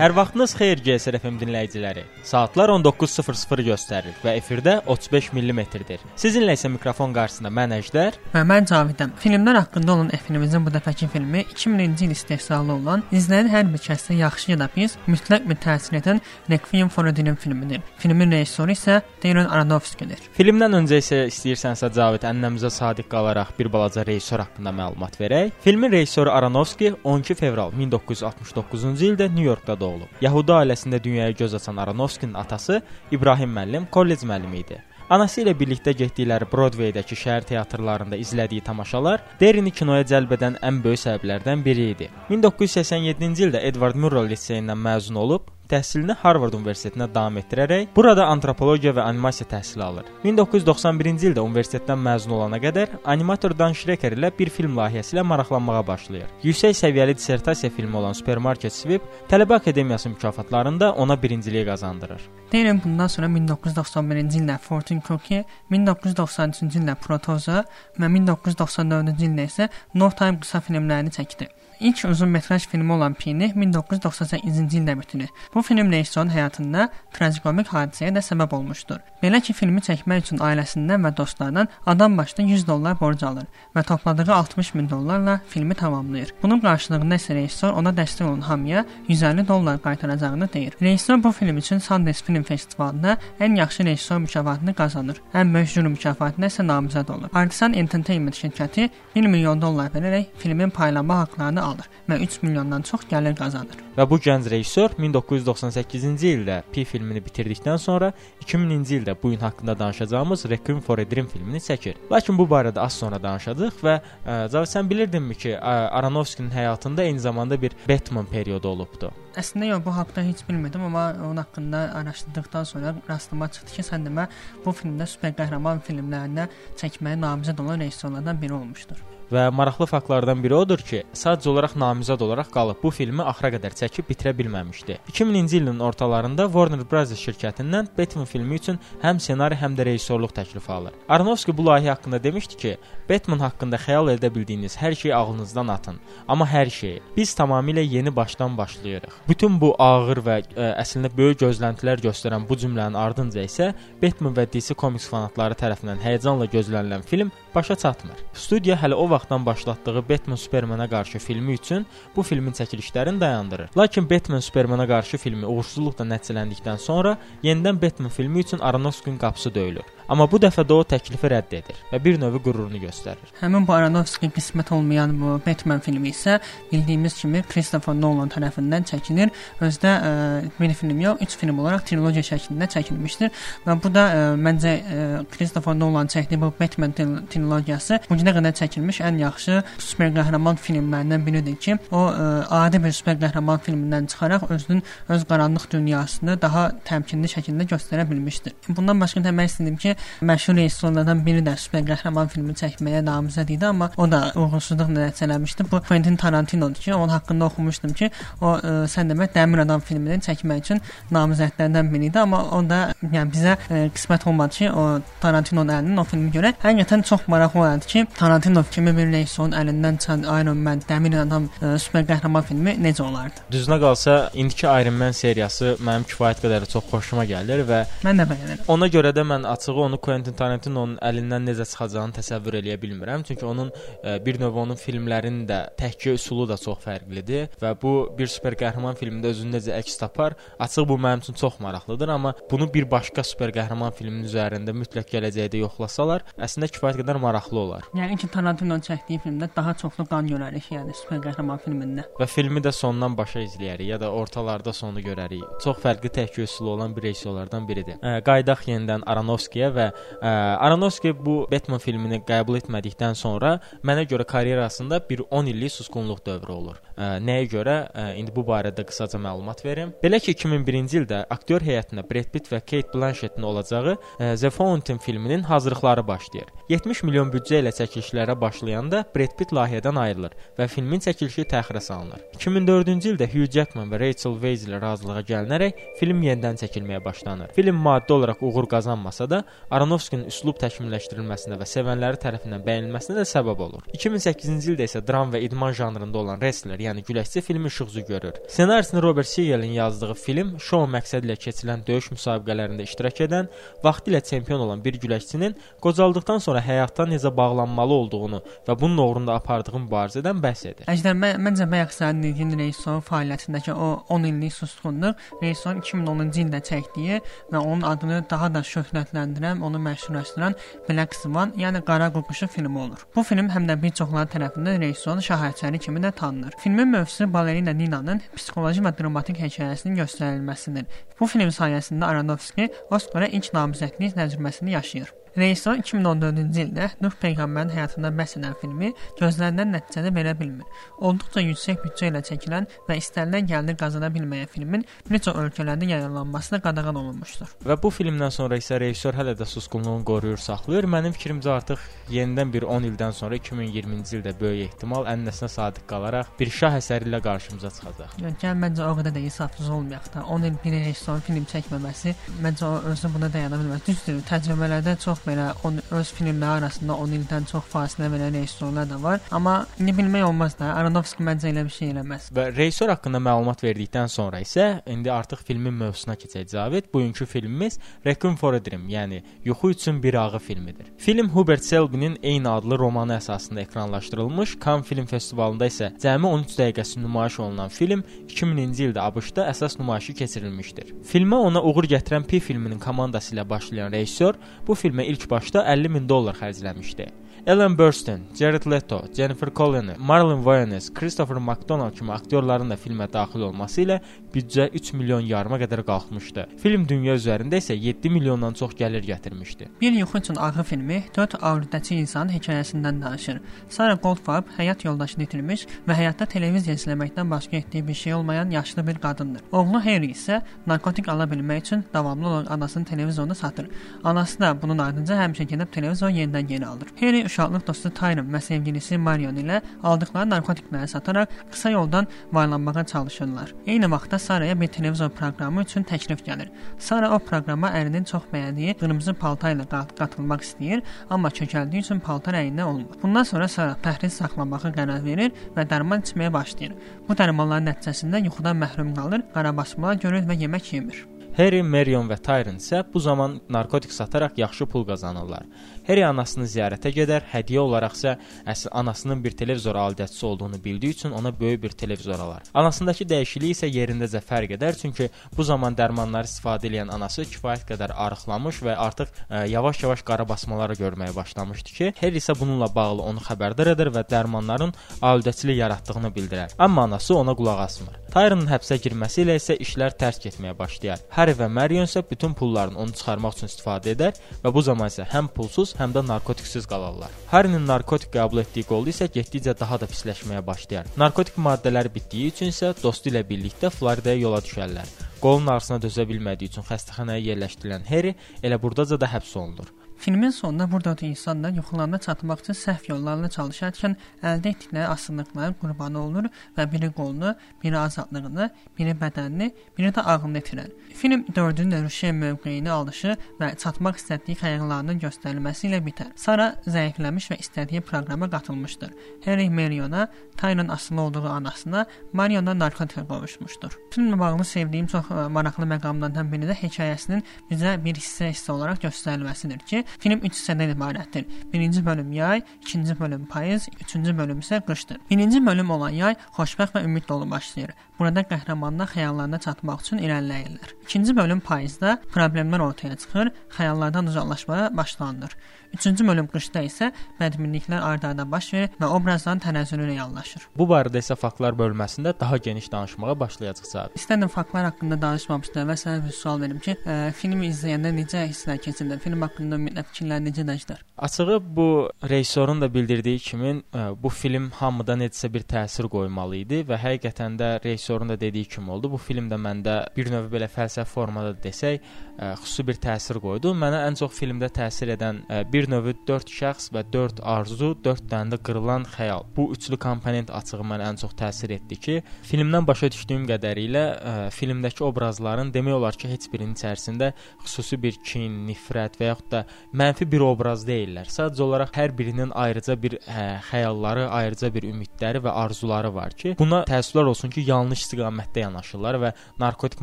Hər vaxtınız xeyir GSR FM dinləyiciləri. Saatlar 19:00 göstərir və efirdə 35 mm-dir. Sizinlə isə mikrofon qarşısında mən Əjdər və mən Cavidəm. Filmlər haqqında olan efrimizin bu dəfəki filmi 2000-ci il istehsalı olan izləyən hər bir kəsdə yaxşı ya da pis mütləq bir təsir edən Requiem for a Dream filmidir. Filmin rejissoru isə Darren Aronofsky-dir. Filmdən öncə isə istəyirsənsə Cavid ənənəmizə sadiq qalaraq bir balaca rejissor haqqında məlumat verək. Filmin rejissoru Aronofsky 12 fevral 1969-cu ildə Nyu-Yorkda doğulub olub. Yahudi ailəsində dünyaya göz açan Aronofskinin atası İbrahim müəllim kollec müəllimi idi. Anası ilə birlikdə getdikləri Broadway-dəki şəhər teatrlarında izlədiyi tamaşalar Derini kinoya cəlb edən ən böyük səbəblərdən biri idi. 1987-ci ildə Edward Murrow liseyindən məzun olub, təhsilini Harvard Universitetinə davam etdirərək burada antropologiya və animasiya təhsili alır. 1991-ci ildə universitetdən məzun olana qədər animator Dan Schrecker ilə bir film layihəsi ilə maraqlanmağa başlayır. Yüksək səviyyəli dissertasiya filmi olan Supermarket Sweep Tələbə Akademiyası mükafatlarında ona birinciliyi qazandırır. Deyirəm bundan sonra 1991-ci ildə Fortune Cookie, 1993-cü ildə Protoza və 1994-cü ildə isə No Time qısa filmlərini çəkdi. İlk uzun metraj filmi olan Pini 1998-ci ildə bitirir. Bu film rejissorun həyatında tragikomik hadisəyə də səbəb olmuşdur. Belə ki, filmi çəkmək üçün ailəsindən və dostlarından adam başına 100 dollar borc alır və topladığı 60 min dollarla filmi tamamlayır. Bunun qarşılığında isə rejissor ona dəstək olan hamıya 150 dollar qaytaracağını deyir. Rejissor bu film üçün Sundance Film Festivalında ən yaxşı rejissor mükafatını qazanır. Ən böyük jüri mükafatına isə namizəd olur. Artisan Entertainment şirkəti 1 milyon dollar verərək filmin paylanma haqqlarını alır və 3 milyondan çox gəlir qazanır. Və bu gənc rejissor 1998-ci ildə Pi filmini bitirdikdən sonra 2000-ci ildə bu gün haqqında danışacağımız Requiem for a Dream filmini çəkir. Lakin bu barədə az sonra danışacağıq və Cavid sən bilirdinmi ki, Aronofsky-nin həyatında eyni zamanda bir Batman periodu olubdu? Əslində yox, bu haqqda heç bilmirdim, amma onun haqqında araşdırdıqdan sonra rastıma çıxdı ki, sən demə bu filmdə super qəhrəman filmlərində çəkməyə namizəd olan rejissorlardan biri olmuşdur. Və maraqlı faktlardan biri odur ki, sadəcə olaraq namizəd olaraq qalıb bu filmi axıra qədər çəkib bitirə bilməmişdi. 2000-ci ilin ortalarında Warner Bros şirkətindən Batman filmi üçün həm ssenari, həm də rejissorluq təklifi alır. Aronofsky bu layihə haqqında demişdi ki, Batman haqqında xəyal edə bildiyiniz hər şeyi ağlınızdan atın, amma hər şeyi. Biz tamamilə yeni başdan başlayırıq. Bütün bu ağır və ə, əslində böyük gözləntilər göstərən bu cümlənin ardınca isə Batman və DC Comics fanatları tərəfindən həyəcanla gözlənilən film başa çatmır. Studiya hələ o vaxtdan başlatdığı Batman Supermana qarşı filmi üçün bu filmin çəkilişlərini dayandırır. Lakin Batman Supermana qarşı filmi uğursuzluqla nəticələndikdən sonra yenidən Batman filmi üçün Aronofsky-nin qapısı döyülür. Amma bu dəfə də o təklifi rədd edir və bir növ qürurunu göstərir. Həmin bu Aronofsky qismət olmayan bu Batman filmi isə bildiyimiz kimi Christopher Nolan tərəfindən çəkilir. Özdə ə, bir film yox, 3 film olaraq trilogiya şəklində çəkilmişdir və bu da ə, məncə ə, Christopher Nolan çəkdiyi bu Batman trilogiyası bu günə qədər çəkilmiş ən yaxşı super qəhrəman filmlərindən biridir ki, o ə, adi bir super qəhrəman filmindən çıxaraq özünün öz qaranlıq dünyasını daha təmkinli şəkildə göstərə bilmişdir. Bundan başqa demək istədim ki, məşhur rejissorlardan biri də super qəhrəman filmi çəkməyə namizəd idi, amma o da uğursuzluqla nəticələmişdi. Bu Quentin Tarantino'dur ki, onun haqqında oxumuşdum ki, o ə, sən demə Dəmir Adam filmini çəkmək üçün namizədlərdən biri idi, amma o da yəni bizə ə, qismət olmadı ki, o Tarantino'nun əlindən o filmi görə. Həqiqətən çox maraqlı oldu ki, Tarantino kimi bir rejissorun əlindən çıxan Iron Man, Dəmir Adam ə, super qəhrəman filmi necə olardı? Düzünə qalsa, indiki Iron Man seriyası mənim kifayət qədər çox xoşuma gəlir və mən də bəyənirəm. Ona görə də mən açığı onu Quentin Tarantino'nun əlindən necə çıxacağını təsəvvür eləyə bilmirəm. Çünki onun ə, bir növ onun filmlərinin də təhkir üsulu da çox fərqlidir və bu bir super qəhrəman filmində özünü necə əks tapar, açıq bu mənim üçün çox maraqlıdır, amma bunu bir başqa super qəhrəman filmin üzərində mütləq gələcəkdə yoxlasalar, əslində kifayət qədər maraqlı olar. Yəni ki, Tarantino'nun çəkdiyi filmdə daha çoxlu qan görərik, yəni super qəhrəman filmində. Və filmi də sondan başa izləyərik ya da ortalarda sonu görərik. Çox fərqli təhkir üsulu olan bir rejissorlardan biridir. Ə, qaydaq yenidən Aronofsky-yə və ə, Aronofsky bu Batman filmini qəbul etmədikdən sonra mənə görə karyerasında bir 10 illik susqunluq dövrü olur. Ə, nəyə görə? Ə, indi bu barədə qısaca məlumat verim. Belə ki, 2001-ci ildə aktyor heyətinə Brad Pitt və Kate Blanchett-in olacağı ə, The Fountain filminin hazırlıqları başlayır. 70 milyon büdcə ilə çəkilişlərə başlayanda Brad Pitt layihədən ayrılır və filmin çəkilişi təxirə salınır. 2004-cü ildə Hugh Jackman və Rachel Weisz ilə razılığa gəlinərək film yenidən çəkilməyə başlanır. Film maddi olaraq uğur qazanmasa da, Aronofskinin üslub təkmilləşdirilməsinə və sevənləri tərəfindən bəyənilməsinə də səbəb olur. 2008-ci ildə isə dram və idman janrında olan Wrestler, yəni güləşçi filmi işıq üzü görür. Ssenarisini Robert Siegelin yazdığı film şou məqsədi ilə keçirilən döyüş müsabiqələrində iştirak edən, vaxtilə çempion olan bir güləşçinin qocaldıqdan sonra həyatdan necə bağlanmalı olduğunu və bunun uğrunda apardığı mübarizədən bəhs edir. Əjdər, mən, məncə bayaq sənin dediyin rejissor fəaliyyətindəki o 10 illik susqunluq rejissor 2010-cu ildə çəkdiyi və onun adını daha da şöhrətləndirən, onu məşhurlaşdıran Black Swan, yəni Qara Ququşu filmi olur. Bu film həm də bir çoxları tərəfindən rejissorun şaheçəri kimi də tanınır. Filmin mövzusu balerina Ninanın psixoloji və dramatik hekayəsinin göstərilməsidir. Bu film sayəsində Aronofsky Oskara ilk namizədlik təcrübəsini yaşayır. Rejissor 2014-cü ildə Nuh peyğəmbərin həyatından bəhs edən filmi gözlənilən nəticəni verə bilmir. Olduqca yüksək büdcə ilə çəkilən və istənilən gəlir qazana bilməyən filmin bir çox ölkələrdə yayınlanması da qadağan olunmuşdur. Və bu filmdən sonra isə rejissor hələ də susqunluğunu qoruyur, saxlayır. Mənim fikrimcə artıq yenidən bir 10 ildən sonra 2020-ci ildə böyük ehtimal ənənəsinə sadiq qalaraq bir şah əsəri ilə qarşımıza çıxacaq. Yəni məncə o qədər də insafsız olmayaq da. 10 il bir rejissorun film çəkməməsi məncə o özü buna dayana bilməz. Düzdür, təcrübələrdə çox belə on, öz filmləri arasında 10 ildən çox fasilə verən rejissorlar da var, amma indi bilmək olmaz da. Aronofsky məncə elə bir şey eləməz. Və rejissor haqqında məlumat verdikdən sonra isə indi artıq filmin mövzusuna keçək Cavid. Bugünkü filmimiz Requiem for a Dream, yəni Yuxu üçün bir ağı filmidir. Film Hubert Selby'nin eyni adlı romanı əsasında ekranlaşdırılmış, Cannes Film Festivalında isə cəmi 13 dəqiqəsi nümayiş olunan film 2000-ci ildə ABŞ-da əsas nümayişi keçirilmişdir. Filmə ona uğur gətirən Pi filminin komandası ilə başlayan rejissor bu filmə ilk başda 50 min dollar xərcləmişdi. Ellen Burstyn, Jared Leto, Jennifer Connelly, Marlon Wayans, Christopher McDonald kimi aktyorların da filmə daxil olması ilə büdcə 3 milyon yarıma qədər qalxmışdı. Film dünya üzərində isə 7 milyondan çox gəlir gətirmişdi. Bir yuxu üçün ağı filmi 4 avropaçı insanın hekayəsindən danışır. Sarah Goldfarb həyat yoldaşını itirmiş və həyatda televiziya izləməkdən başqa etdiyi bir şey olmayan yaşlı bir qadındır. Oğlu Harry isə narkotik ala bilmək üçün davamlı olaraq anasının televizorunu satır. Anası da bunun ardınca həmişə gedib televizoru yenidən geri alır. Harry uşaqlıq dostu Tyron və sevgilisi Marion ilə aldıqları narkotikləri sataraq qısa yoldan varlanmağa çalışırlar. Eyni vaxtda Saraya bir televizor proqramı üçün təklif gəlir. Sara o proqrama ərinin çox bəyəndiyi qırmızı paltar ilə qatılmaq istəyir, amma kökəldiyi üçün paltar əynində olmur. Bundan sonra Sara pəhriz saxlamağa qərar verir və dərman içməyə başlayır. Bu dərmanların nəticəsində yuxudan məhrum qalır, qarabasmalar görür və yemək yemir. Harry, Marion və Tyron isə bu zaman narkotik sataraq yaxşı pul qazanırlar. Harry anasını ziyarətə gedər, hədiyyə olaraq isə əsl anasının bir televizor alətçisi olduğunu bildiyi üçün ona böyük bir televizor alar. Anasındakı dəyişiklik isə yerindəcə fərq edər, çünki bu zaman dərmanları istifadə edən anası kifayət qədər arıqlamış və artıq yavaş-yavaş qara basmaları görməyə başlamışdı ki, Harry isə bununla bağlı onu xəbərdar edir və dərmanların alətçilik yaratdığını bildirir. Amma anası ona qulaq asmır. Tyronun həbsə girməsi ilə isə işlər tərs getməyə başlayır. Harry və Marion isə bütün pullarını onu çıxarmaq üçün istifadə edər və bu zaman isə həm pulsuz, həm də narkotiksiz qalarlar. Harry'nin narkotik qəbul etdiyi qolu isə getdikcə daha da pisləşməyə başlayır. Narkotik maddələr bitdiyi üçün isə dostu ilə birlikdə Floridaya yola düşərlər. Qolun ağrısına dözə bilmədiyi üçün xəstəxanaya yerləşdirilən Harry elə burdaca da həbs olunur. Filmin sonunda buradakı insanlar yuxularına çatmaq üçün səhv yollarla çalışarkən əldə etdikləri asılılıqların qurbanı olur və biri qolunu, biri azadlığını, biri bədənini, biri də ağlını itirir. Film dördüncü Rüşen mövqeyini alışı və çatmaq istədiyi xəyallarının göstərilməsi ilə bitər. Sara zəifləmiş və istədiyi proqrama qatılmışdır. Harry Mariona, Tyron asılı olduğu anasına, Mariona narkotika qovuşmuşdur. Filmlə bağlı sevdiyim çox maraqlı məqamlardan biri də hekayəsinin bizə bir hissə-hissə olaraq göstərilməsidir ki, Film 3 hissədən ibarətdir. Birinci bölüm yay, ikinci bölüm payız, üçüncü bölüm isə qışdır. Birinci bölüm olan yay xoşbəxt və ümid dolu başlayır. Burada qəhrəmanlar xəyallarına çatmaq üçün irəliləyirlər. İkinci bölüm payızda problemlər ortaya çıxır, xəyallardan uzaqlaşmağa başlanılır. Üçüncü bölüm qışda isə bədminliklər ard-arda baş verir və obrazların tənəzzülü reallaşır. Bu barədə isə faktlar bölməsində daha geniş danışmağa başlayacağıq. İstədim faktlar haqqında danışmamışdım və sənə bir sual verim ki, ə, filmi izləyəndə necə hisslər keçirdin? Film haqqında ümumiyyətlə fikirlərin necə dəyişdilər? Açığı bu rejissorun da bildirdiyi kimi ə, bu film hamıda necəsə bir təsir qoymalı idi və həqiqətən də rejissor rejissorun da dediyi kimi oldu. Bu film də məndə bir növ belə fəlsəfi formada desək, ə, xüsusi bir təsir qoydu. Mənə ən çox filmdə təsir edən ə, bir növ 4 şəxs və 4 arzu, 4 dənə də qırılan xəyal. Bu üçlü komponent açığı mənə ən çox təsir etdi ki, filmdən başa düşdüyüm qədərilə ə, filmdəki obrazların demək olar ki, heç birinin içərisində xüsusi bir kin, nifrət və yaxud da mənfi bir obraz deyillər. Sadəcə olaraq hər birinin ayrıca bir hə, xəyalları, ayrıca bir ümidləri və arzuları var ki, buna təəssüflər olsun ki, yanlış istiqamətdə yanaşırlar və narkotik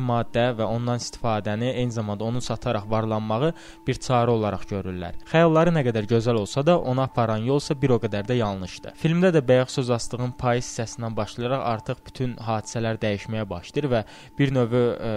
maddə və ondan istifadəni, eyni zamanda onu sataraq varlanmağı bir çarə olaraq görürlər. Xəyalları nə qədər gözəl olsa da, ona aparan yol isə bir o qədər də yanlışdır. Filmdə də bayaq söz açdığım payız hissəsindən başlayaraq artıq bütün hadisələr dəyişməyə başlayır və bir növ ə,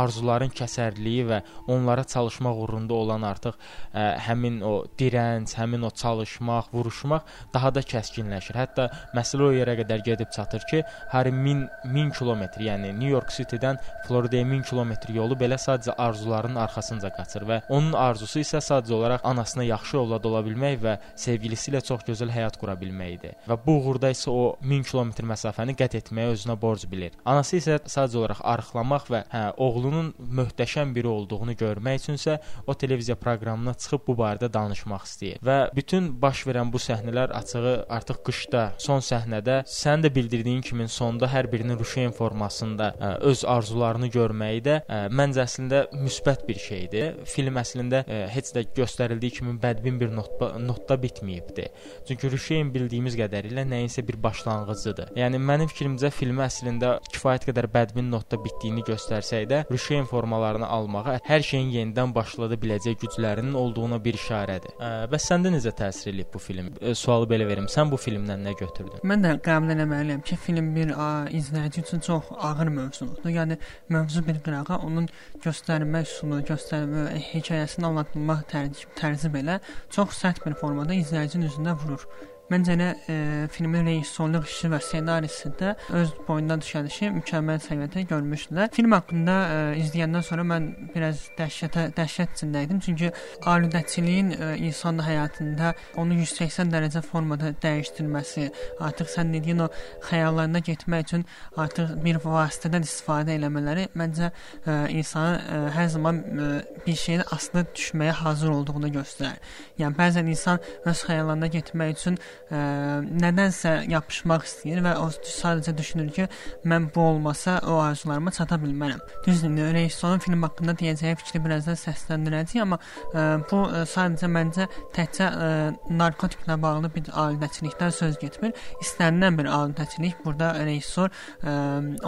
arzuların kəsərliyi və onlara çalışmaq uğrunda olan artıq ə, həmin o dirənc, həmin o çalışmaq, vuruşmaq daha da kəskinləşir. Hətta məsələ o yerə qədər gedib çatır ki, hər 1000 1000 kilometr, yəni New York City-dən Floridaya 1000 kilometr yolu belə sadəcə arzularının arxasınca qaçır və onun arzusu isə sadəcə olaraq anasına yaxşı övlad ola bilmək və sevgilisi ilə çox gözəl həyat qura bilmək idi. Və bu uğurda isə o 1000 kilometr məsafəni qət etməyə özünə borc bilir. Anası isə sadəcə olaraq arıqlamaq və hə, oğlunun möhtəşəm biri olduğunu görmək üçünsə o televiziya proqramına çıxıb bu barədə danışmaq istəyir. Və bütün baş verən bu səhnələr açığı artıq qışda, son səhnədə sən də bildirdiyin kimi sonda hər birinin rüşeyn formasında ə, öz arzularını görməyi də ə, məncə əslində müsbət bir şeydir. Film əslində ə, heç də göstərildiyi kimi bədbin bir notda notda bitməyibdi. Çünki rüşeyn bildiyimiz qədərilə nəyinsə bir başlanğıcıdır. Yəni mənim fikrimcə filmi əslində kifayət qədər bədbin notda bitdiyini göstərsək də, rüşeyn formalarını almağa hər şeyin yenidən başlada biləcək güclərinin olduğuna bir işarədir. Ə, bəs səndə necə təsir eləyib bu film? Ə, sualı belə verim. Sən bu filmdən nə götürdün? Mən də qəbul etməliyəm ki, film bir a, izləyici üçün çox ağır mövzudur. Yəni mövzu bir qırağa onun göstərmə üsulu, göstərmə hekayəsini anlatılmaq tərzi, tərzi belə çox sərt bir formada izləyicinin üzünə vurur. Məncə nə e, filmin rejissorluq işi və ssenarisi də öz boyundan düşən işi mükəmməl səviyyədə görmüşdülər. Film haqqında e, izləyəndən sonra mən biraz dəhşətə dəhşət içində idim. Çünki aludəçiliyin e, insan həyatında onu 180 dərəcə formada dəyişdirməsi, artıq sən dediyin o xəyallarına getmək üçün artıq bir vasitədən istifadə eləmələri məncə e, insanı e, hər zaman e, bir şeyin aslı düşməyə hazır olduğunu göstərir. Yəni bəzən insan öz xəyallarına getmək üçün ə, nədənsə yapışmaq istəyir və o sadəcə düşünür ki, mən bu olmasa o arzularıma çata bilmərəm. Düzdür, rejissorun film haqqında deyəcəyi fikri biraz da səsləndirəcək, amma ə, bu ə, sadəcə məncə təkcə ə, narkotiklə bağlı bir aludəçilikdən söz getmir. İstənilən bir aludəçilik burada rejissor ə,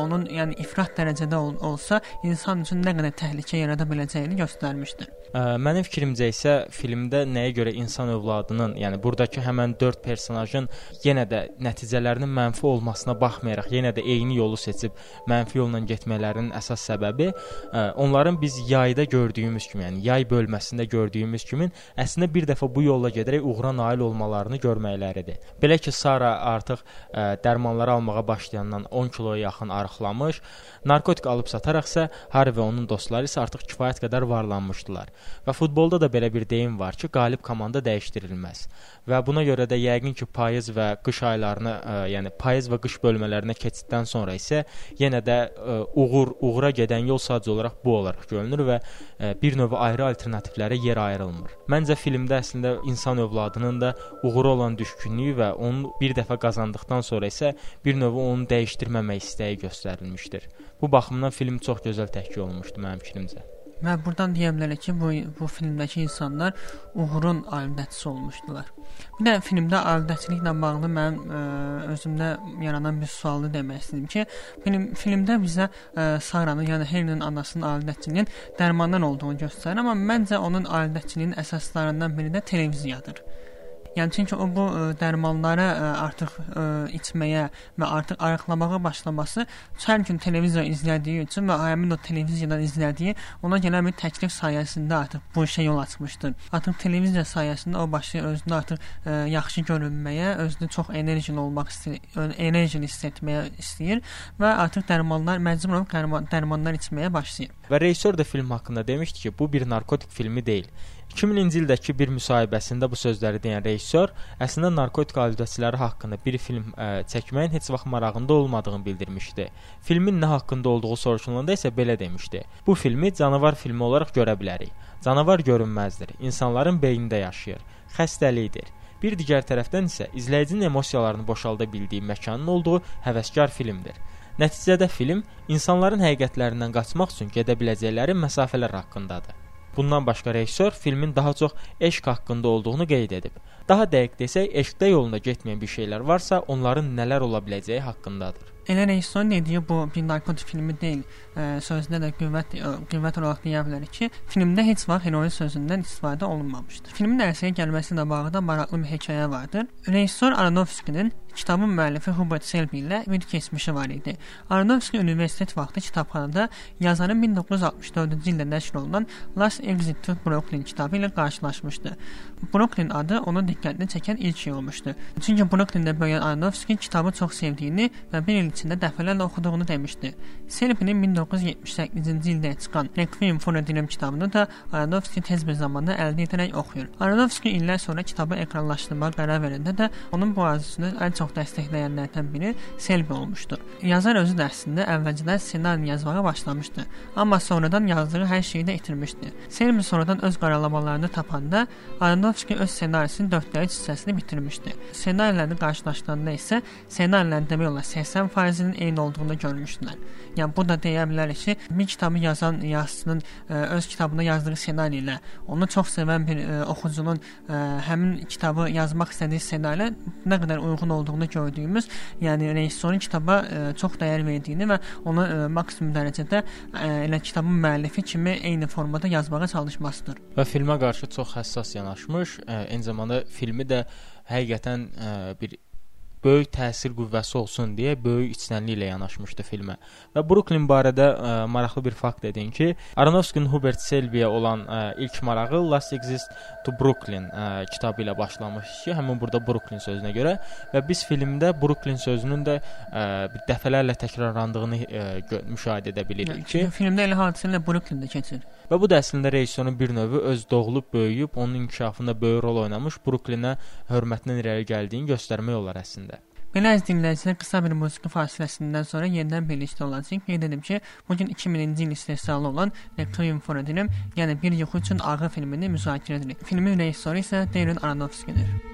onun yəni ifrat dərəcədə ol olsa, insan üçün nə qədər təhlükə yarada biləcəyini göstərmişdir. Ə, mənim fikrimcə isə filmdə nəyə görə insan övladının, yəni burdakı həmən 4 personajın yenə də nəticələrinin mənfi olmasına baxmayaraq, yenə də eyni yolu seçib mənfi yolla getmələrinin əsas səbəbi ə, onların biz yayda gördüyümüz kimi, yəni yay bölməsində gördüyümüz kimi əslində bir dəfə bu yolla gedərək uğura nail olmalarını görməkləridir. Belə ki, Sara artıq ə, dərmanları almağa başlayandan 10 kiloya yaxın arıqlamış, narkotik alıb sataraqsa Harry və onun dostları isə artıq kifayət qədər varlanmışdılar. Və futbolda da belə bir deyim var ki, qalib komanda dəyişdirilməz. Və buna görə də yəqin ki, payız və qış aylarını, ə, yəni payız və qış bölmələrinə keçiddən sonra isə yenə də ə, uğur, uğura gedən yol sadəcə olaraq bu olaraq görünür və ə, bir növ ayrı alternativlərə yer ayrılmır. Məncə filmdə əslində insan övladının da uğura olan düşkünlüyü və onu bir dəfə qazandıqdan sonra isə bir növ onu dəyişdirməmək istəyi göstərilmişdir. Bu baxımdan film çox gözəl təhkik olunmuşdu mənim fikrimcə. Və burdan deyə bilərik ki, bu bu filmdəki insanlar uğurun aludəçisi olmuşdular. Bir də filmdə aludəçiliklə bağlı mənim ə, özümdə yaranan bir sualı demək istəyirəm ki, film filmdə bizə ə, Saranın, yəni Helinin anasının aludəçiliyinin dərmandan olduğunu göstərir, amma məncə onun aludəçiliyinin əsaslarından biri də televiziyadır. Yəni çünki o bu ə, dərmanları ə, artıq ə, içməyə və artıq arıqlamağa başlaması hər gün televiziya izlədiyi üçün və həmin o televiziyadan izlədiyi ona gələn bir təklif sayəsində artıq bu işə yol açmışdı. Artıq televiziya sayəsində o başlayır özünü artıq ə, yaxşı görünməyə, özünü çox enerjili olmaq istəyir, enerjili hiss etməyə istəyir və artıq dərmanlar məcbur olub dərman, dərmanlar içməyə başlayır. Və rejissor da film haqqında demişdi ki, bu bir narkotik filmi deyil. 2000-ci ildəki bir müsahibəsində bu sözləri deyən rejissor əslində narkotik aludəçiləri haqqında bir film ə, çəkməyin heç vaxt marağında olmadığını bildirmişdi. Filmin nə haqqında olduğu soruşulanda isə belə demişdi: "Bu filmi canavar filmi olaraq görə bilərik. Canavar görünməzdir, insanların beynində yaşayır, xəstəlikdir." Bir digər tərəfdən isə izləyicinin emosiyalarını boşalda bildiyi məkanın olduğu həvəskar filmdir. Nəticədə film insanların həqiqətlərindən qaçmaq üçün gedə biləcəkləri məsafələr haqqındadır. Bundan başqa rejissor filmin daha çox eşq haqqında olduğunu qeyd edib. Daha dəqiq desək, eşqdə yolunda getməyən bir şeylər varsa, onların nələr ola biləcəyi haqqındadır. Elə rejissorun dediyi bu bir narkotik filmi deyil. Ə, sözdə də qüvvət qüvvət olaraq deyə bilərik ki, filmdə heç vaxt heroin sözündən istifadə olunmamışdır. Filmin ərsəyə gəlməsi ilə bağlı maraqlı bir hekayə vardır. Rejissor Aronofskinin Kitabın müəllifi Hubert Selby ilə bir keçmişi var idi. Aronofsky universitet vaxtı kitabxanada yazarın 1964-cü ildə nəşr olunan Last Exit to Brooklyn kitabı ilə qarşılaşmışdı. Brooklyn adı onun diqqətini çəkən ilk şey olmuşdu. Çünki Brooklyndə böyüyən Aronofsky kitabı çox sevdiyini və bir il içində dəfələrlə oxuduğunu demişdi. Selby'nin 1978-ci ildə çıxan Requiem for a Dream kitabını da Aronofsky tez bir zamanda əldə edərək oxuyur. Aronofsky illər sonra kitabı ekranlaşdırmağa qərar verəndə də onun bu arzusunu ən çox dəstəkləyənlərdən biri Selby olmuşdu. Yazar özü də əslində əvvəlcədən ssenari yazmağa başlamışdı, amma sonradan yazdığı hər şeyi də itirmişdi. Selby sonradan öz qaralamalarını tapanda Aronofsky öz ssenarisinin 4-də 3 hissəsini bitirmişdi. Ssenarilərini qarşılaşdıranda isə ssenarilərin demək olar 80%-nin eyni olduğunu görmüşdülər. Yəni bu da deyə bilərik ki, bir kitabı yazan yazıçının ə, öz kitabında yazdığı ssenari ilə onu çox sevən bir ə, oxucunun ə, həmin kitabı yazmaq istədiyi ssenari nə qədər uyğun olduğunu gördüyümüz, yəni rejissorun kitaba ə, çox dəyər verdiyini və onu ə, maksimum dərəcədə ə, elə kitabın müəllifi kimi eyni formada yazmağa çalışmasıdır. Və filmə qarşı çox həssas yanaşmış, ə, eyni zamanda filmi də həqiqətən ə, bir böyük təsir qüvvəsi olsun deyə böyük içtenliklə yanaşmışdı filmə. Və Brooklyn barədə ə, maraqlı bir fakt dedin ki, Aronofsky-nin Hubert Selby-yə olan ə, ilk marağı Last Exist to Brooklyn ə, kitabı ilə başlamış ki, həmin burada Brooklyn sözünə görə və biz filmdə Brooklyn sözünün də ə, bir dəfələrlə təkrarlandığını ə, müşahidə edə bilirik ki, filmdə elə hadisələr Brooklyn-də keçir. Və bu da əslində rejissorun bir növ öz doğulub böyüyüb, onun inkişafında böyük rol oynamış Brooklynə hörmətindən irəli gəldiyini göstərmək olar əslində. Belə əziz dinləyicilər, qısa bir musiqi fasiləsindən sonra yenidən birlikdə olacağıq. Qeyd edim ki, bu gün 2000-ci il istehsalı olan Requiem for a Dream, yəni Bir yuxu üçün ağı filmini müzakirə edirik. Filmin rejissoru isə Darren Aronofsky-dir.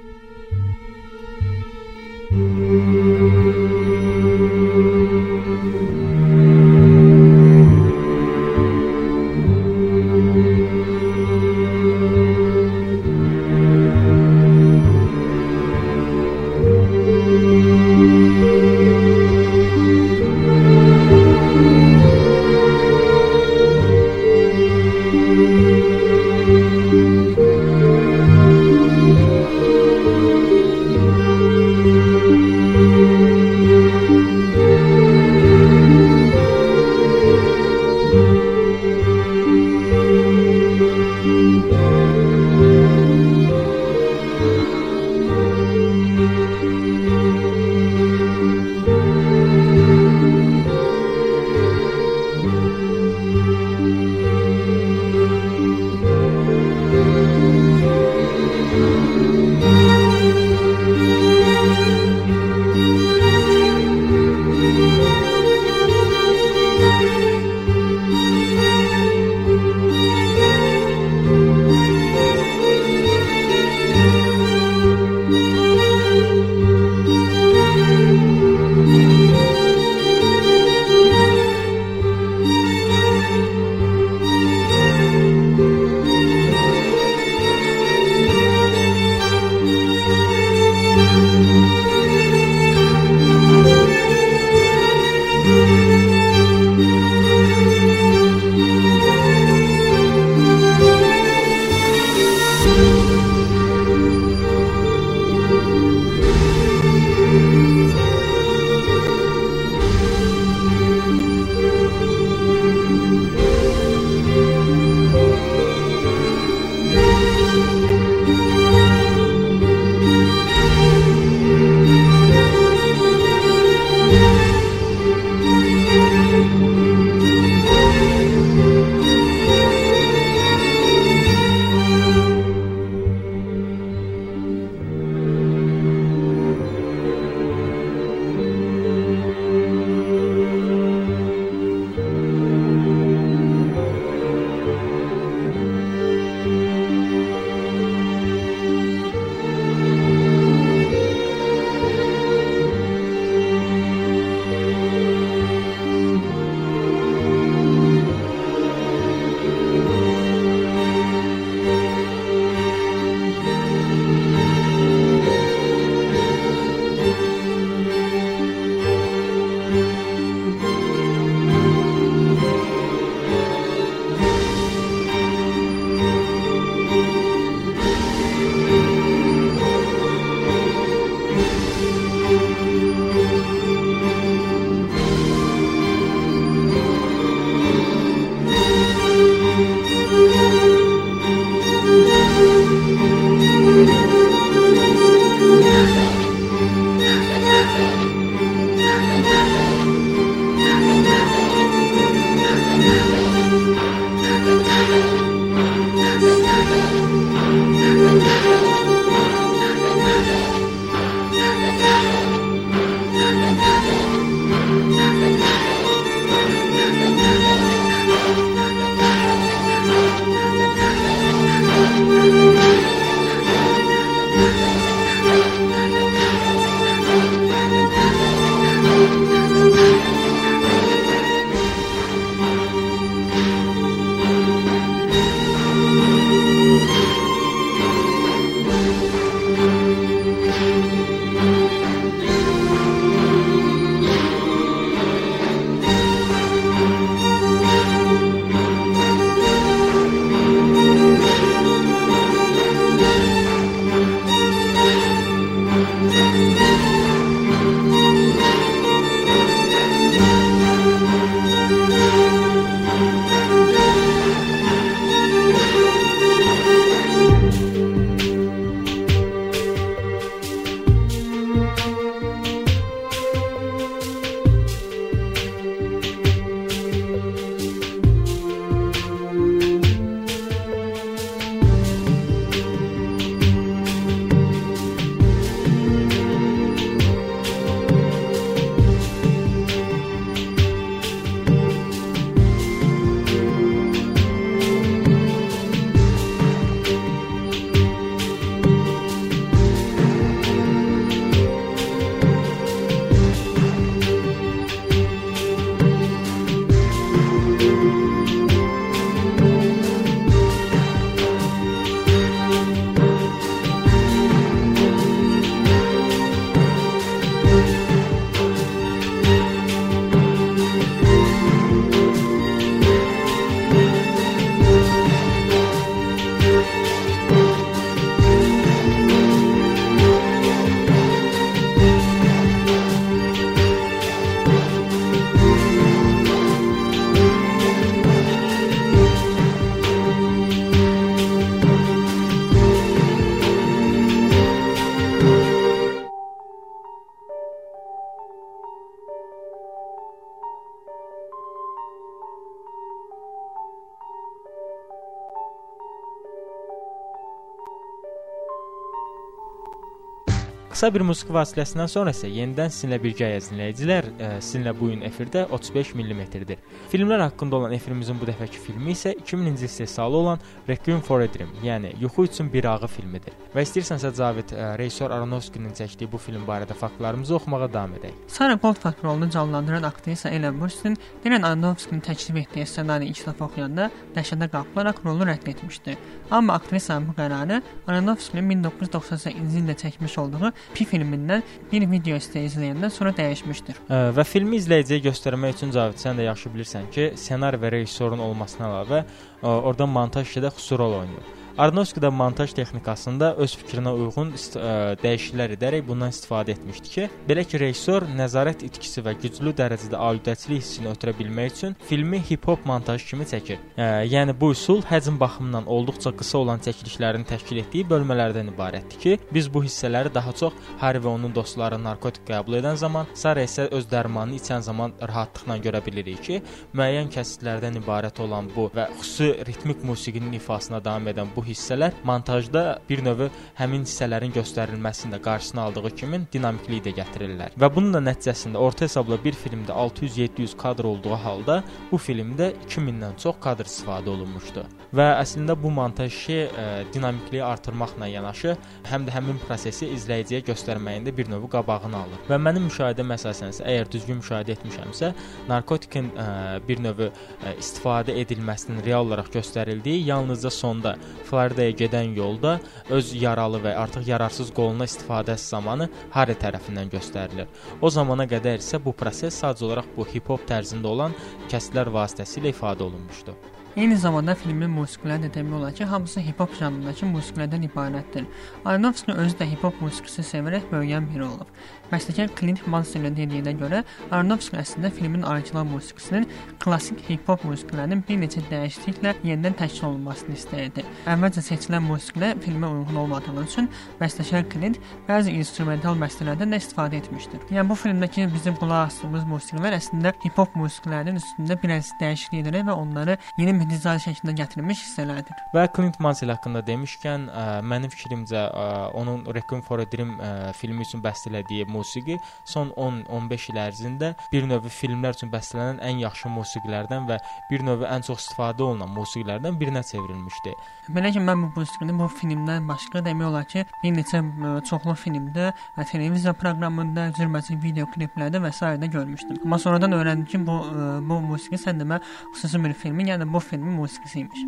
Qısa bir musiqi fasiləsindən sonra isə yenidən sizinlə birgəyik dinləyicilər. Ə, sizinlə bu gün efirdə 35 mm-dir. Filmlər haqqında olan efirimizin bu dəfəki filmi isə 2000-ci il istehsalı olan Requiem for a Dream, yəni Yuxu üçün bir ağı filmidir. Və istəyirsənsə Cavid ə, rejissor Aronofskinin çəkdiyi bu film barədə faktlarımızı oxumağa davam edək. Sarah Goldfarb rolunu canlandıran aktrisa Ellen Burstyn Darren Aronofskinin təklif etdiyi ssenari ilk dəfə oxuyanda dəhşətə qapılaraq rolu rədd etmişdi. Amma aktrisanın bu qərarı Aronofskinin 1998-ci ildə çəkmiş olduğu Pi filmindən bir video istəyi izləyəndən sonra dəyişmişdir. Və filmi izləyiciyə göstərmək üçün Cavid sən də yaxşı bilirsən ki, ssenari və rejissorun olmasına əlavə orada montaj işi də xüsusi rol oynayır. Arnovski də montaj texnikasında öz fikrinə uyğun ə, dəyişikliklər edərək bundan istifadə etmişdi ki, belə ki, rejissor nəzarət itkisi və güclü dərəcədə aludəçilik hissini ötürə bilmək üçün filmi hip-hop montaj kimi çəkir. Ə, yəni bu üsul həcm baxımından olduqca qısa olan çəkilişlərin təşkil etdiyi bölmələrdən ibarətdir ki, biz bu hissələri daha çox Harry və onun dostları narkotik qəbul edən zaman, Sara isə öz dərmanını içən zaman rahatlıqla görə bilirik ki, müəyyən kəsitlərdən ibarət olan bu və xüsusi ritmik musiqinin ifasına davam edən bu hissələr montajda bir növ həmin hissələrin göstərilməsini də qarşısına aldığı kimi dinamikliyi də gətirirlər. Və bunun da nəticəsində orta hesabla bir filmdə 600-700 kadr olduğu halda bu filmdə 2000-dən çox kadr istifadə olunmuşdu. Və əslində bu montaj işi ə, dinamikliyi artırmaqla yanaşı, həm də həmin prosesi izləyiciyə göstərməyində bir növ qabağını alır. Və mənim müşahidəm əsasən isə əgər düzgün müşahidə etmişəmsə, narkotikin ə, bir növ ə, istifadə edilməsinin real olaraq göstərildiyi yalnızca sonda Floridaya gedən yolda öz yaralı və artıq yararsız qoluna istifadəsi zamanı Harry tərəfindən göstərilir. O zamana qədər isə bu proses sadəcə olaraq bu hip-hop tərzində olan kəslər vasitəsilə ifadə olunmuşdu. Eyni zamanda filmin musiqiləri də demək olar ki, hamısı hip-hop janrındakı musiqilərdən ibarətdir. Aronofsky özü də hip-hop musiqisi sevərək böyüyən biri olub. Bəstəkar Clint Mansellin dediyinə görə, Aronofsky əslində filmin orijinal musiqisinin klassik hip-hop musiqilərinin bir neçə dəyişikliklə yenidən təşkil olunmasını istəyirdi. Əvvəlcə seçilən musiqilər filmə uyğun olmadığı üçün bəstəkar Clint bəzi instrumental bəstələrdən də istifadə etmişdir. Yəni bu filmdəki bizim qulaq asdığımız musiqilər əslində hip-hop musiqilərinin üstündə biraz dəyişiklik edərək və onları yeni mehrizali şəklində gətirilmiş hissələrdir. Və Clint Mansell haqqında demişkən, ə, mənim fikrimcə ə, onun Requiem for a Dream ə, filmi üçün bəstələdiyi musiqi son 10-15 il ərzində bir növ filmlər üçün bəstələnən ən yaxşı musiqilərdən və bir növ ən çox istifadə olunan musiqilərdən birinə çevrilmişdi. Belə ki, mən bu musiqini bu filmdən başqa demək olar ki, bir neçə ə, çoxlu filmdə və televiziya proqramında, cürbəcə video kliplərdə və s. görmüşdüm. Amma sonradan öyrəndim ki, bu ə, bu musiqi sən demə xüsusi bir filmin, yəni bu filmin musiqisi imiş.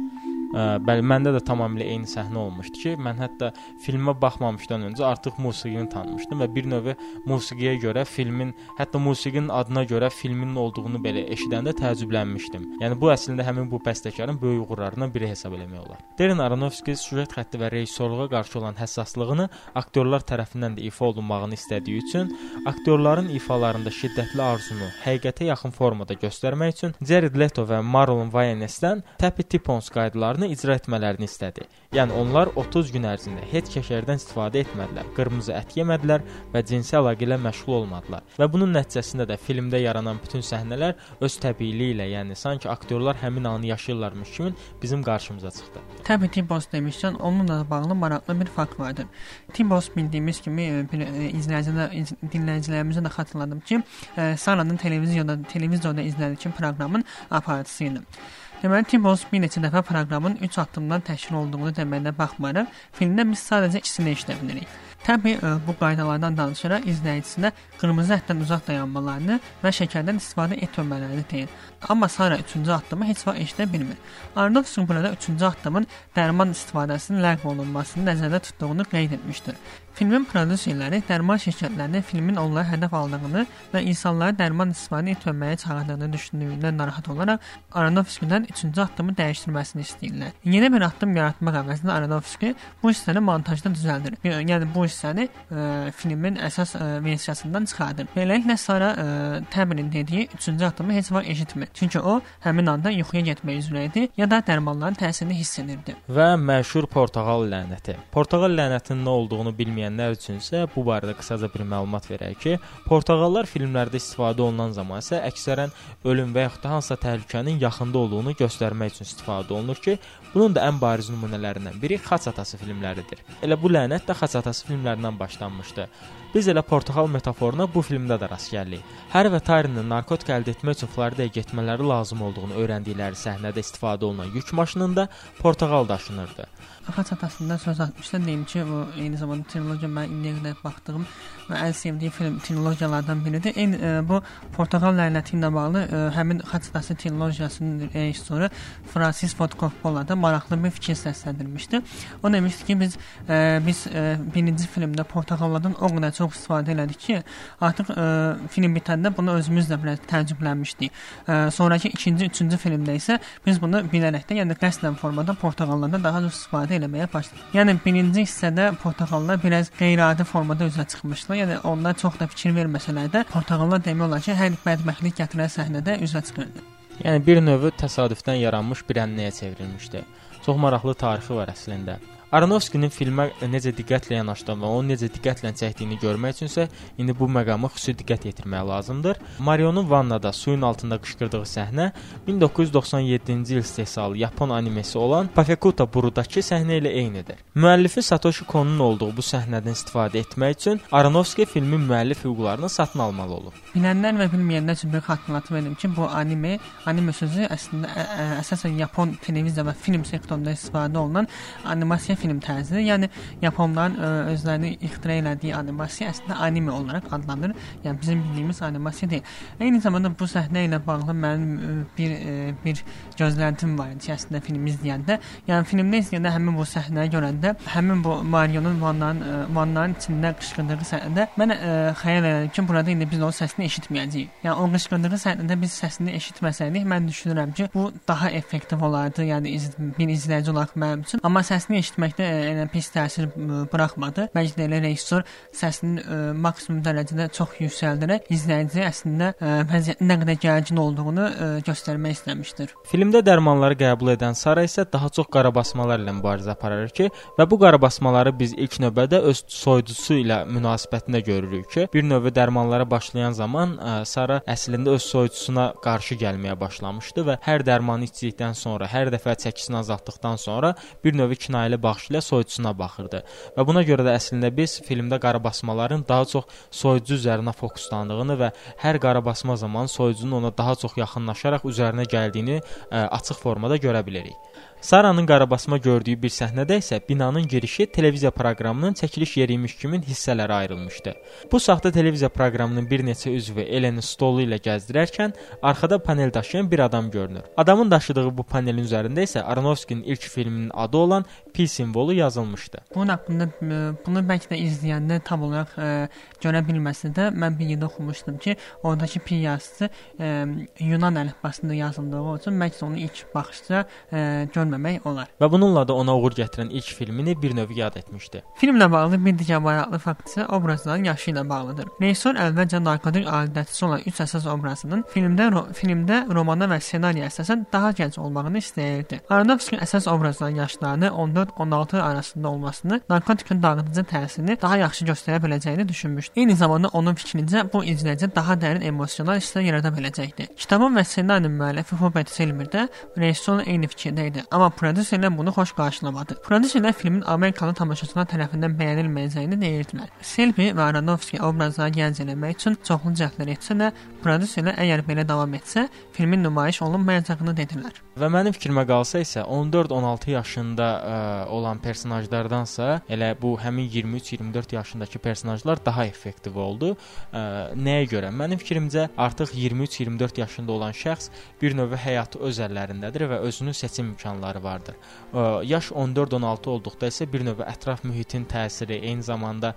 Ə, bəli, məndə də tamamilə eyni səhnə olmuşdu ki, mən hətta filmə baxmamışdan öncə artıq musiqini tanımışdım və bir növ musiqiyə görə filmin, hətta musiqinin adına görə filmin olduğunu belə eşidəndə təəccüblənmişdim. Yəni bu əslində həmin bu bəstəkarın böyük uğurlarından biri hesab eləmək olar. Darren Aronofsky süjet xətti və rejissorluğa qarşı olan həssaslığını aktyorlar tərəfindən də ifa olunmağını istədiyi üçün aktyorların ifalarında şiddətli arzunu həqiqətə yaxın formada göstərmək üçün Jared Leto və Marlon Wayans-dən Tappy Tippons qaydalarını icra etmələrini istədi. Yəni onlar 30 gün ərzində heç kəşərdən istifadə etmədilər, qırmızı ət yemədilər və cinsi əlaqə ilə məşğul olmadılar. Və bunun nəticəsində də filmdə yaranan bütün səhnələr öz təbiiliyi ilə, yəni sanki aktyorlar həmin anı yaşayırlarmış kimi bizim qarşımıza çıxdı. Təbii Timbos demişsən, onunla bağlı maraqlı bir fakt vardır. Timbos bildiyimiz kimi bir izləyicilər dinləyicilərimizə də xatırladım ki, Saranın televiziyada televizorda izlədiyi proqramın aparıcısı idi. Deməli, Timbos bir neçə dəfə proqramın 3 addımdan təşkil olduğunu deməyinə baxmayaraq, filmdə biz sadəcə ikisini eşidə bilirik. Təbii bu qaydalardan danışaraq izləyicisində qırmızı ətdən uzaq dayanmalarını və şəkərdən istifadə etməmələrini deyir. Amma Sara 3-cü addımı heç vaxt eşidə bilmir. Arnoldson burada 3-cü addımın dərman istifadəsinin ləğv olunmasını nəzərdə tutduğunu qeyd etmişdir. Filmin prodüserləri dərman şirkətlərinin filmin onlara hədəf aldığını və insanları dərman istifadə etməməyə çağırdığını düşündüyündən narahat olaraq Aronofsky-dən 3-cü addımı dəyişdirməsini istəyirlər. Yeni bir addım yaratmaq əvəzinə Aronofsky bu hissəni montajda düzəldir. Yəni bu hissəni ə, filmin əsas ə, versiyasından çıxardır. Beləliklə Sara ə, Təbrin dediyi 3-cü addımı heç vaxt eşitmir. Çünki o həmin anda yuxuya getmək üzrə idi ya da dərmanların təsirini hiss edirdi. Və məşhur portağal lənəti. Portağal lənətinin nə olduğunu bilməyən bilməyənlər üçün isə bu barədə qısaca bir məlumat verək ki, portağallar filmlərdə istifadə olunan zaman isə əksərən ölüm və yaxud da hansısa təhlükənin yaxında olduğunu göstərmək üçün istifadə olunur ki, bunun da ən bariz nümunələrindən biri Xaç atası filmləridir. Elə bu lənət də Xaç atası filmlərindən başlanmışdı. Biz elə portağal metaforuna bu filmdə də rast gəlirik. Harry və Tyrinin narkotik əldə etmək üçün Floridaya getmələri lazım olduğunu öyrəndikləri səhnədə istifadə olunan yük maşınında portağal daşınırdı. Xaç atasında söz atmışdı. Deyim ki, bu eyni zamanda trilogiya mən indiyə qədər baxdığım və ən sevdiyim film trilogiyalardan biridir. Eyni e, bu Portağal lənəti ilə bağlı e, həmin Xaç atası trilogiyasının rejissoru Francis Ford Coppola da maraqlı bir fikir səsləndirmişdi. O demişdi ki, biz e, biz e, birinci filmdə portağallardan o qədər çox istifadə elədik ki, artıq e, film bitəndə bunu özümüz də biraz təəccüblənmişdik. E, sonrakı ikinci, üçüncü filmdə isə biz bunu bilərəkdən, yəni qəsdən formada portağallardan daha çox istifadə eləməyə başladıq. Yəni birinci hissədə portağallar biraz qeyri-adi formada üzə çıxmışdılar. Yəni onlar çox da fikir verməsələr də portağallar demək olar ki, hər bədbəxtlik gətirən səhnədə üzə çıxırdı. Yəni bir növ təsadüfdən yaranmış bir əmniyə çevrilmişdi. Çox maraqlı tarixi var əslində. Aronofskinin filmə necə diqqətlə yanaşdığını və onu necə diqqətlə çəkdiyini görmək üçünsə indi bu məqama xüsusi diqqət yetirmək lazımdır. Marionun vannada suyun altında qışqırdığı səhnə 1997-ci il istehsalı Yapon animesi olan Pafekuta Burudakı səhnə ilə eynidir. Müəllifi Satoshi Konun olduğu bu səhnədən istifadə etmək üçün Aronofski filmin müəllif hüquqlarını satın almalı olub. Bilənlər və bilməyənlər üçün bir xatırlatma verim ki, bu anime, anime sözü əslində ə, ə, əsasən Yapon televiziya və film sektorunda istifadə olunan animasiya film tərzidir. Yəni yaponların ə, e, özlərini ixtira elədiyi animasiya əslində anime olaraq adlanır. Yəni bizim bildiyimiz animasiya deyil. Eyni zamanda bu səhnə ilə bağlı mənim ə, e, bir ə, e, bir gözləntim var idi əslində filmi izləyəndə. Yəni filmdə izləyəndə həmin bu səhnəyə görəndə, həmin bu Marionun vanların vanların içində qışqırdığı səhnədə mən ə, xəyal edirəm ki, burada indi biz onun səsini eşitməyəcəyik. Yəni o qışqırdığı səhnədə biz səsini eşitməsəydik, mən düşünürəm ki, bu daha effektiv olardı. Yəni iz, bir izləyici olaraq mənim üçün. Amma səsini eşitmək etməkdə elə pis təsir buraxmadı. Bəlkə də elə rejissor səsini ə, maksimum dərəcədə çox yüksəldirərək izləyici əslində vəziyyətin nə qədər gərgin olduğunu ə, göstərmək istəmişdir. Filmdə dərmanları qəbul edən Sara isə daha çox qarabasmalar ilə mübarizə aparır ki, və bu qarabasmaları biz ilk növbədə öz soyuducusu ilə münasibətində görürük ki, bir növ dərmanlara başlayan zaman ə, Sara əslində öz soyuducusuna qarşı gəlməyə başlamışdı və hər dərmanı içdikdən sonra, hər dəfə çəkisini azaltdıqdan sonra bir növ kinayəli baxış baxış ilə soyucusuna baxırdı. Və buna görə də əslində biz filmdə qarabasmaların daha çox soyucu üzərinə fokuslandığını və hər qarabasma zamanı soyucunun ona daha çox yaxınlaşaraq üzərinə gəldiyini ə, açıq formada görə bilərik. Saranın qarabasma gördüyü bir səhnədə isə binanın girişi televiziya proqramının çəkiliş yeri imiş kimi hissələrə ayrılmışdı. Bu saxta televiziya proqramının bir neçə üzvü Eleni stolu ilə gəzdirərkən arxada panel daşıyan bir adam görünür. Adamın daşıdığı bu panelin üzərində isə Aronofskinin ilk filminin adı olan pi simvolu yazılmışdı. Bunun haqqında bunu bəlkə də izləyəndə tam olaraq ə, görə bilməsə də mən bir yerdə oxumuşdum ki, oradakı pi yazısı ə, Yunan əlifbasında yazıldığı üçün bəlkə onu ilk baxışda ə, görməmək olar. Və bununla da ona uğur gətirən ilk filmini bir növ yad etmişdi. Filmlə bağlı bir digər maraqlı fakt isə obrazların yaşı ilə bağlıdır. Rejissor əvvəlcə narkotik adətçisi olan üç əsas obrazının filmdə ro filmdə romana və ssenariyə əsasən daha gənc olmağını istəyirdi. Aronofsky əsas obrazların yaşlarını 14-16 arasında olmasını, narkotikin dağıdıcı təsirini daha yaxşı göstərə biləcəyini düşünmüşdü. Eyni zamanda onun fikrincə bu izləyicə daha dərin emosional hisslər yarada biləcəkdi. Kitabın və ssenarinin müəllifi Hubert Selmer də rejissorla eyni fikirdə idi. Amma prodüserlər bunu xoş qarşılamadı. Prodüserlər filmin Amerikalı tamaşaçılar tərəfindən bəyənilməyəcəyini deyirdilər. Selby və Aronofsky obrazları gənc eləmək üçün çoxlu cəhdlər etsə də, prodüserlər əgər belə davam etsə, filmin nümayiş olunmayacağını dedilər. Və mənim fikrimə qalsa isə 14-16 yaşında ə, olan personajlardansa, elə bu həmin 23-24 yaşındakı personajlar daha effektiv oldu. Ə, nəyə görə? Mənim fikrimcə artıq 23-24 yaşında olan şəxs bir növ həyatı öz əllərindədir və özünün seçim imkanları vardır. Yaş 14-16 olduqda isə bir növ ətraf mühitin təsiri, eyni zamanda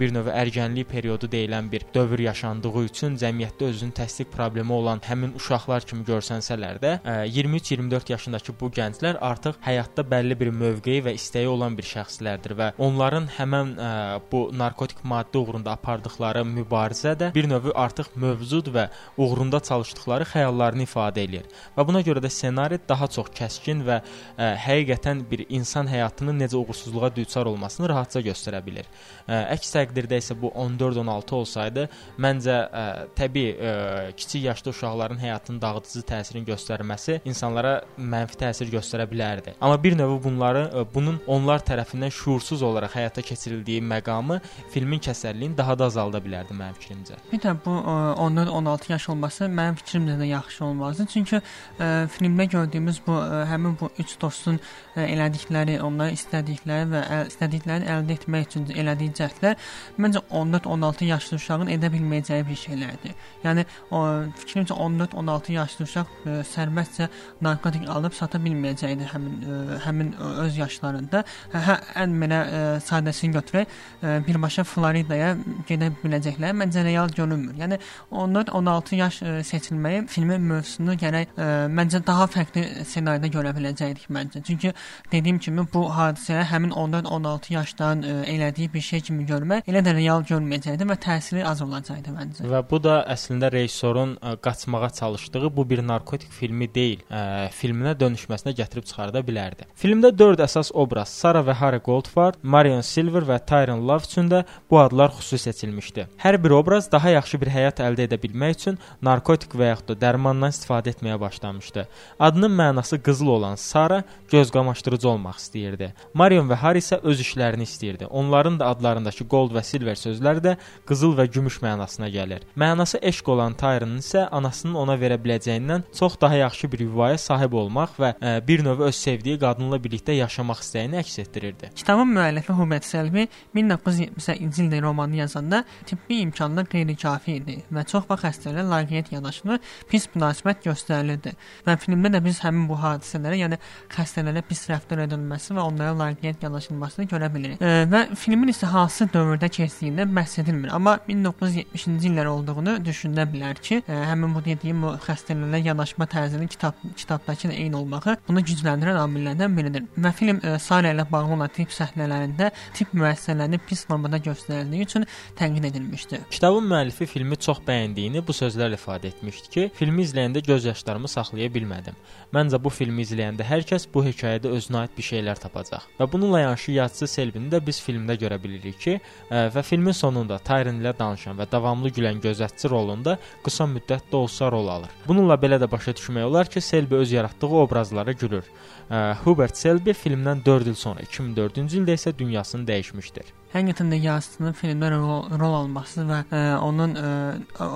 bir növ ərgənlik periodu deyilən bir dövr yaşandığı üçün cəmiyyətdə özünün təsdiq problemi olan həmin uşaqlar kimi görsənsələr də, 23-24 yaşındakı bu gənclər artıq həyatda bəlli bir mövqeyi və istəyi olan bir şəxslərdir və onların həmin ə, bu narkotik maddə uğrunda apardıqları mübarizə də bir növ artıq mövcud və uğrunda çalışdıkları xəyallarını ifadə eləyir. Və buna görə də ssenari daha çox kəskin və ə, həqiqətən bir insan həyatının necə uğursuzluğa düçar olmasını rahatca göstərə bilir. Ə, əks təqdirdə isə bu 14-16 olsaydı, məncə ə, təbii ə, kiçik yaşda uşaqların həyatının dağıdıcı təsirini göstərməsi insanlara mənfi təsir göstərə bilərdi. Amma bir növ bunları ə, bunun onlar tərəfindən şuursuz olaraq həyata keçirildiyi məqamı filmin kəsərliyini daha da azalda bilərdi mənim fikrimcə. Də bu 14-16 yaş olması mənim fikrimcə də yaxşı olmazdı. Çünki ə, filmdə gördüyümüz bu ə, həmin bu üç dostun ə, elədikləri, onların istədikləri və əl, istədiklərini əldə etmək üçün elədiyi cəhdlər məncə 14-16 yaşlı uşağın edə bilməyəcəyi bir şeylərdir. Yəni o fikrimcə 14-16 yaşlı uşaq ə, sərbəstcə narkotik alıb sata bilməyəcəkdir həmin ə, həmin ə, öz yaşlarında. Hə, hə ən mənə ə, sadəsini götürək, ə, birbaşa Floridaya gedə biləcəklər məncə real görünmür. Yəni 14-16 yaş ə, seçilməyi filmin mövzusunu gərək ə, məncə daha fərqli ssenaridə görə biləcəkdik məncə. Çünki dediyim kimi bu hadisəyə həmin 14-16 yaşdan ə, elədiyi bir şey kimi görmək elə də real görməyəcəkdi və təsiri az olacaqdı məncə. Və bu da əslində rejissorun ə, qaçmağa çalışdığı bu bir narkotik filmi deyil, ə, filminə dönüşməsinə gətirib çıxarda bilərdi. Filmdə 4 əsas obraz Sara və Harry Goldfart, Marion Silver və Tyron Love üçün də bu adlar xüsusi seçilmişdi. Hər bir obraz daha yaxşı bir həyat əldə edə bilmək üçün narkotik və yaxud da dərmandan istifadə etməyə başlamışdı. Adının mənası qızıl olan Sara göz qamaşdırıcı olmaq istəyirdi. Marion və Harry isə öz işlərini istəyirdi. Onların da adlarındakı gold və silver sözləri də qızıl və gümüş mənasına gəlir. Mənası eşq olan Tyronun isə anasının ona verə biləcəyindən çox daha yaxşı bir yuvaya sahib olmaq və ə, bir növ öz sevdiyi qadınla birlikdə yaşamaq istəyini əks etdirirdi. Kitabın müəllifi Hubert Selby 1978-ci ildə romanı yazanda tibbi imkanlar qeyri-kafi idi və çox vaxt xəstələrə laqeyd yanaşılır, pis münasibət göstərilirdi. Və filmdə də biz həmin bu hadisələrə, yəni xəstələrə pis rəftar edilməsi və onlara laqeyd yanaşılmasını görə bilirik. E, və filmin isə hansı dövrdə keçdiyindən bəhs edilmir, amma 1970-ci illər olduğunu düşünə bilər ki, ə, həmin bu dediyim bu xəstələrə yanaşma tərzinin kitab kitabdakı eyni olmağı bunu gücləndirən amillərdən biridir. Və film ə, Sara ilə bağlı olan tip səhnələrində tip müəssisələrini pis formada göstərildiyi üçün tənqid edilmişdi. Kitabın müəllifi filmi çox bəyəndiyini bu sözlərlə ifadə etmişdi ki, filmi izləyəndə göz yaşlarımı saxlaya bilmədim. Məncə bu filmi izləyəndə hər kəs bu hekayədə özünə aid bir şeylər tapacaq. Və bununla yanaşı yazıcı Selbini də biz filmdə görə bilirik ki, ə, və filmin sonunda Tyron ilə danışan və davamlı gülən gözətçi rolunda qısa müddət də olsa rol alır. Bununla belə də başa düşmək olar ki, Selby öz yaratdığı obrazlara gülür. Ə, Hubert Selby filmdən 4 il sonra 2004-cü ildə isə dünyasını dəyişmişdir. Həqiqətən də yazıçının filmdə rol, rol alması və ə, onun ə,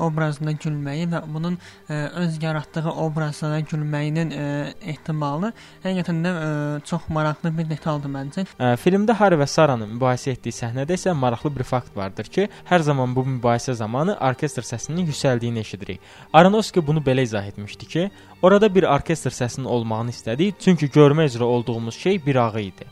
obrazına gülməyi və bunun ə, öz yaratdığı obrazlara gülməyinin ə, ehtimalı həqiqətən də ə, çox maraqlı bir detaldır məncə. Ə, filmdə Harry və Saranın mübahisə etdiyi səhnədə isə maraqlı bir fakt vardır ki, hər zaman bu mübahisə zamanı orkestr səsinin yüksəldiyini eşidirik. Aronofsky bunu belə izah etmişdi ki, orada bir orkestr səsinin olmağını istədik, çünki görmə üzrə olduğumuz şey bir ağı idi.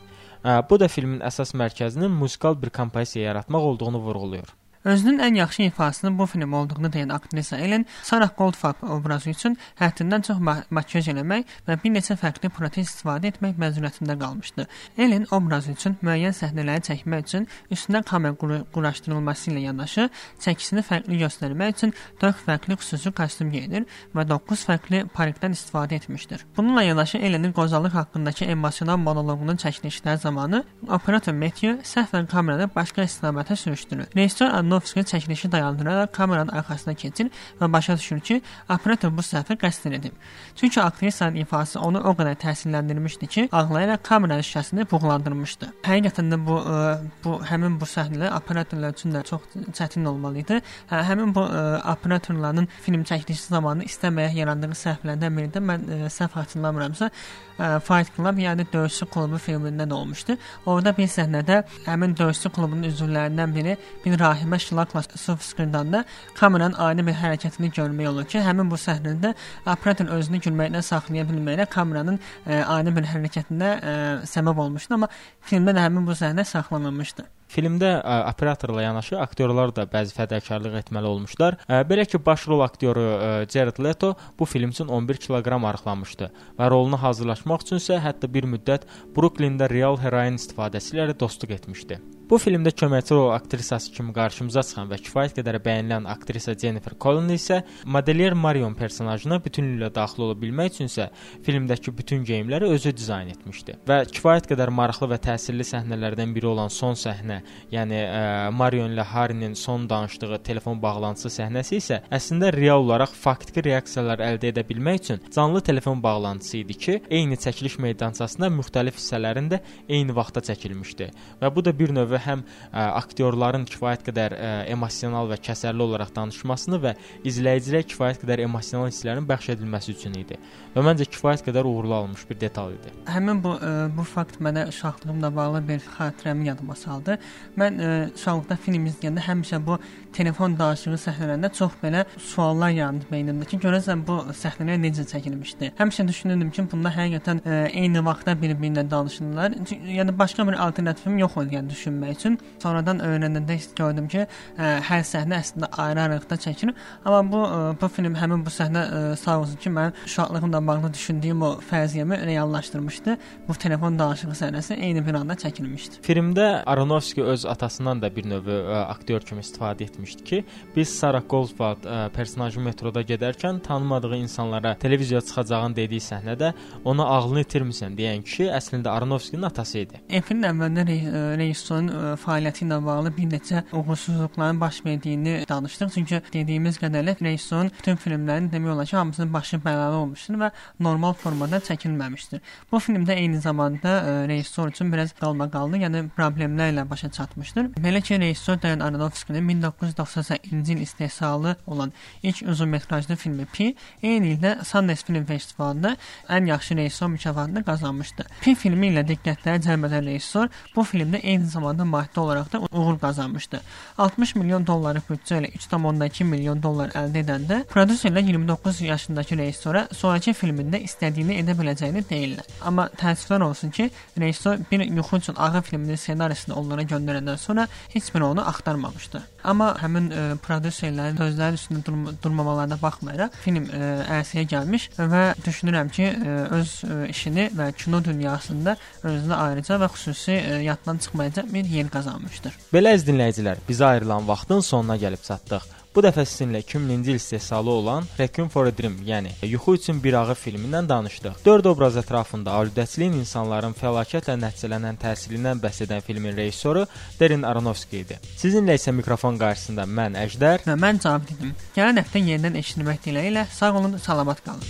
Bu da filmin əsas mərkəzinin musikal bir kompozisiya yaratmaq olduğunu vurğulayır. Özünün ən yaxşı ifasının bu film olduğunu deyən aktrisa Ellen Sarah Goldfarb obrazı üçün həddindən çox ma makiyaj eləmək və bir neçə fərqli protez istifadə etmək məcburiyyətində qalmışdı. Ellen obrazı üçün müəyyən səhnələri çəkmək üçün üstünə kamera qur quraşdırılması ilə yanaşı çəkisini fərqli göstərmək üçün 4 fərqli xüsusi kostyum geyinir və 9 fərqli parikdən istifadə etmişdir. Bununla yanaşı Ellenin qozalıq haqqındakı emosional monoloqunun çəkilişləri zamanı operator Matthew səhvən kameranı başqa istiqamətə sürüşdürür. Rejissor Aronofsky çəkilişi dayandıraraq kameranın arxasına keçir və başa düşür ki, operator bu səhvi qəsdən edib. Çünki aktrisanın ifası onu o qədər təsirləndirmişdi ki, ağlayaraq kameranın şüşəsini buğlandırmışdı. Həqiqətən də bu ə, bu həmin bu səhnələr operatorlar üçün də çox çətin olmalı idi. Hə, həmin bu ə, operatorların film çəkilişi zamanı istəməyərək yarandığı səhvlərdən biri də mən ə, səhv xatırlamıramsa, ə, Fight Club yəni döyüşçü klubu filmindən olmuşdu. Orada bir səhnədə həmin döyüşçü klubunun üzvlərindən biri bir rahibə şlakla su fışqırdanda kameranın ani bir hərəkətini görmək olur ki, həmin bu səhnədə operator özünü gülməkdən saxlaya bilməyərək kameranın ə, ani bir hərəkətinə ə, səbəb olmuşdu, amma filmdə də həmin bu səhnə saxlanılmışdı. Filmdə ə, operatorla yanaşı aktyorlar da bəzi fədakarlıq etməli olmuşlar. Ə, belə ki, baş rol aktyoru ə, Jared Leto bu film üçün 11 kiloqram arıqlamışdı və roluna hazırlaşmaq üçün isə hətta bir müddət Bruklində real heroin istifadəsi ilə dostluq etmişdi. Bu filmdə köməkçi rol aktrisası kimi qarşımıza çıxan və kifayət qədər bəyənilən aktrisa Jennifer Connelly isə modelyer Marion personajına bütünlüklə daxil ola bilmək üçün isə filmdəki bütün geyimləri özü dizayn etmişdi. Və kifayət qədər maraqlı və təsirli səhnələrdən biri olan son səhnə, yəni ə, Marion ilə Harry'nin son danışdığı telefon bağlantısı səhnəsi isə əslində real olaraq faktiki reaksiyalar əldə edə bilmək üçün canlı telefon bağlantısı idi ki, eyni çəkiliş meydançasında müxtəlif hissələrində eyni vaxtda çəkilmişdi. Və bu da bir növ və həm ə, aktyorların kifayət qədər ə, emosional və kəsərli olaraq danışmasını və izləyicilərə kifayət qədər emosional hisslərin bəxş edilməsi üçün idi. Və məncə kifayət qədər uğurlu alınmış bir detal idi. Həmin bu ə, bu fakt mənə uşaqlığımla bağlı bir xatirəmi yadıma saldı. Mən ə, uşaqlıqda film izləyəndə həmişə bu telefon danışığı səhnələrində çox belə suallar yarandı beynimdə ki, görəsən bu səhnələr necə çəkilmişdi. Həmişə düşünürdüm ki, bunlar həqiqətən ə, eyni vaxtda bir-birinə danışırlar. Yəni başqa bir alternativim yox idi yəni düşünmək üçün. Sonradan öyrənəndə gördüm ki, ə, hər səhnə əslində ayrı-ayrılıqda çəkilir. Amma bu ə, bu film həmin bu səhnə ə, sağ olsun ki, mən uşaqlığımla bağlı düşündüyüm o fərziyyəmi reallaşdırmışdı. Bu telefon danışığı səhnəsi eyni bir anda çəkilmişdi. Filmdə Aronofsky öz atasından da bir növ ə, aktyor kimi istifadə etmişdi ki, biz Sarah Goldwald ə, personajı metroda gedərkən tanımadığı insanlara televiziyaya çıxacağını dediyi səhnədə ona ağlını itirmisən deyən kişi əslində Aronofsky'nin atası idi. Efrin əvvəlində re rejissorun fəaliyyəti ilə bağlı bir neçə uğursuzluqların baş verdiyini danışdıq. Çünki dediyimiz qədərlə rejissorun bütün filmlərinin demək olar ki, hamısının başı bəlalı olmuşdur və normal formada çəkilməmişdir. Bu filmdə eyni zamanda rejissor üçün biraz qalmaqallı, yəni problemlərlə başa çatmışdır. Belə ki, rejissor Darren Aronofsky-nin 1998-ci il istehsalı olan ilk uzunmetrajlı filmi Pi eyni ildə Sundance Film Festivalında ən yaxşı rejissor mükafatını qazanmışdı. Pi filmi ilə diqqətləri cəlb edən rejissor bu filmdə eyni zamanda maddi olaraq da uğur qazanmışdı. 60 milyon dollarlıq büdcə ilə 3.2 milyon dollar əldə edəndə prodüserlər 29 yaşındakı rejissora sonrakı filmində istədiyini edə biləcəyini deyirlər. Amma təəssüflər olsun ki, rejissor bir yuxu üçün ağır filminin ssenarisini onlara göndərəndən sonra heç biri onu axtarmamışdı. Amma həmin ə, prodüserlərin sözləri üstündə durma durmamalarına baxmayaraq film ə, ərsəyə gəlmiş və düşünürəm ki, ə, öz ə, işini və kino dünyasında özünə ayrıca və xüsusi ə, yaddan çıxmayacaq bir yer qazanmışdır. Belə əziz dinləyicilər, bizə ayrılan vaxtın sonuna gəlib çatdıq. Bu dəfə sizinlə 2000-ci il istehsalı olan Requiem for a Dream, yəni Yuxu üçün bir ağı filmindən danışdıq. 4 obraz ətrafında aludəçiliyin insanların fəlakətlə nəticələnən təsirindən bəhs edən filmin rejissoru Darren Aronofsky idi. Sizinlə isə mikrofon qarşısında mən Əjdər və mən Cavid idim. Gələn həftə yenidən eşitmək diləyi ilə sağ olun, salamat qalın.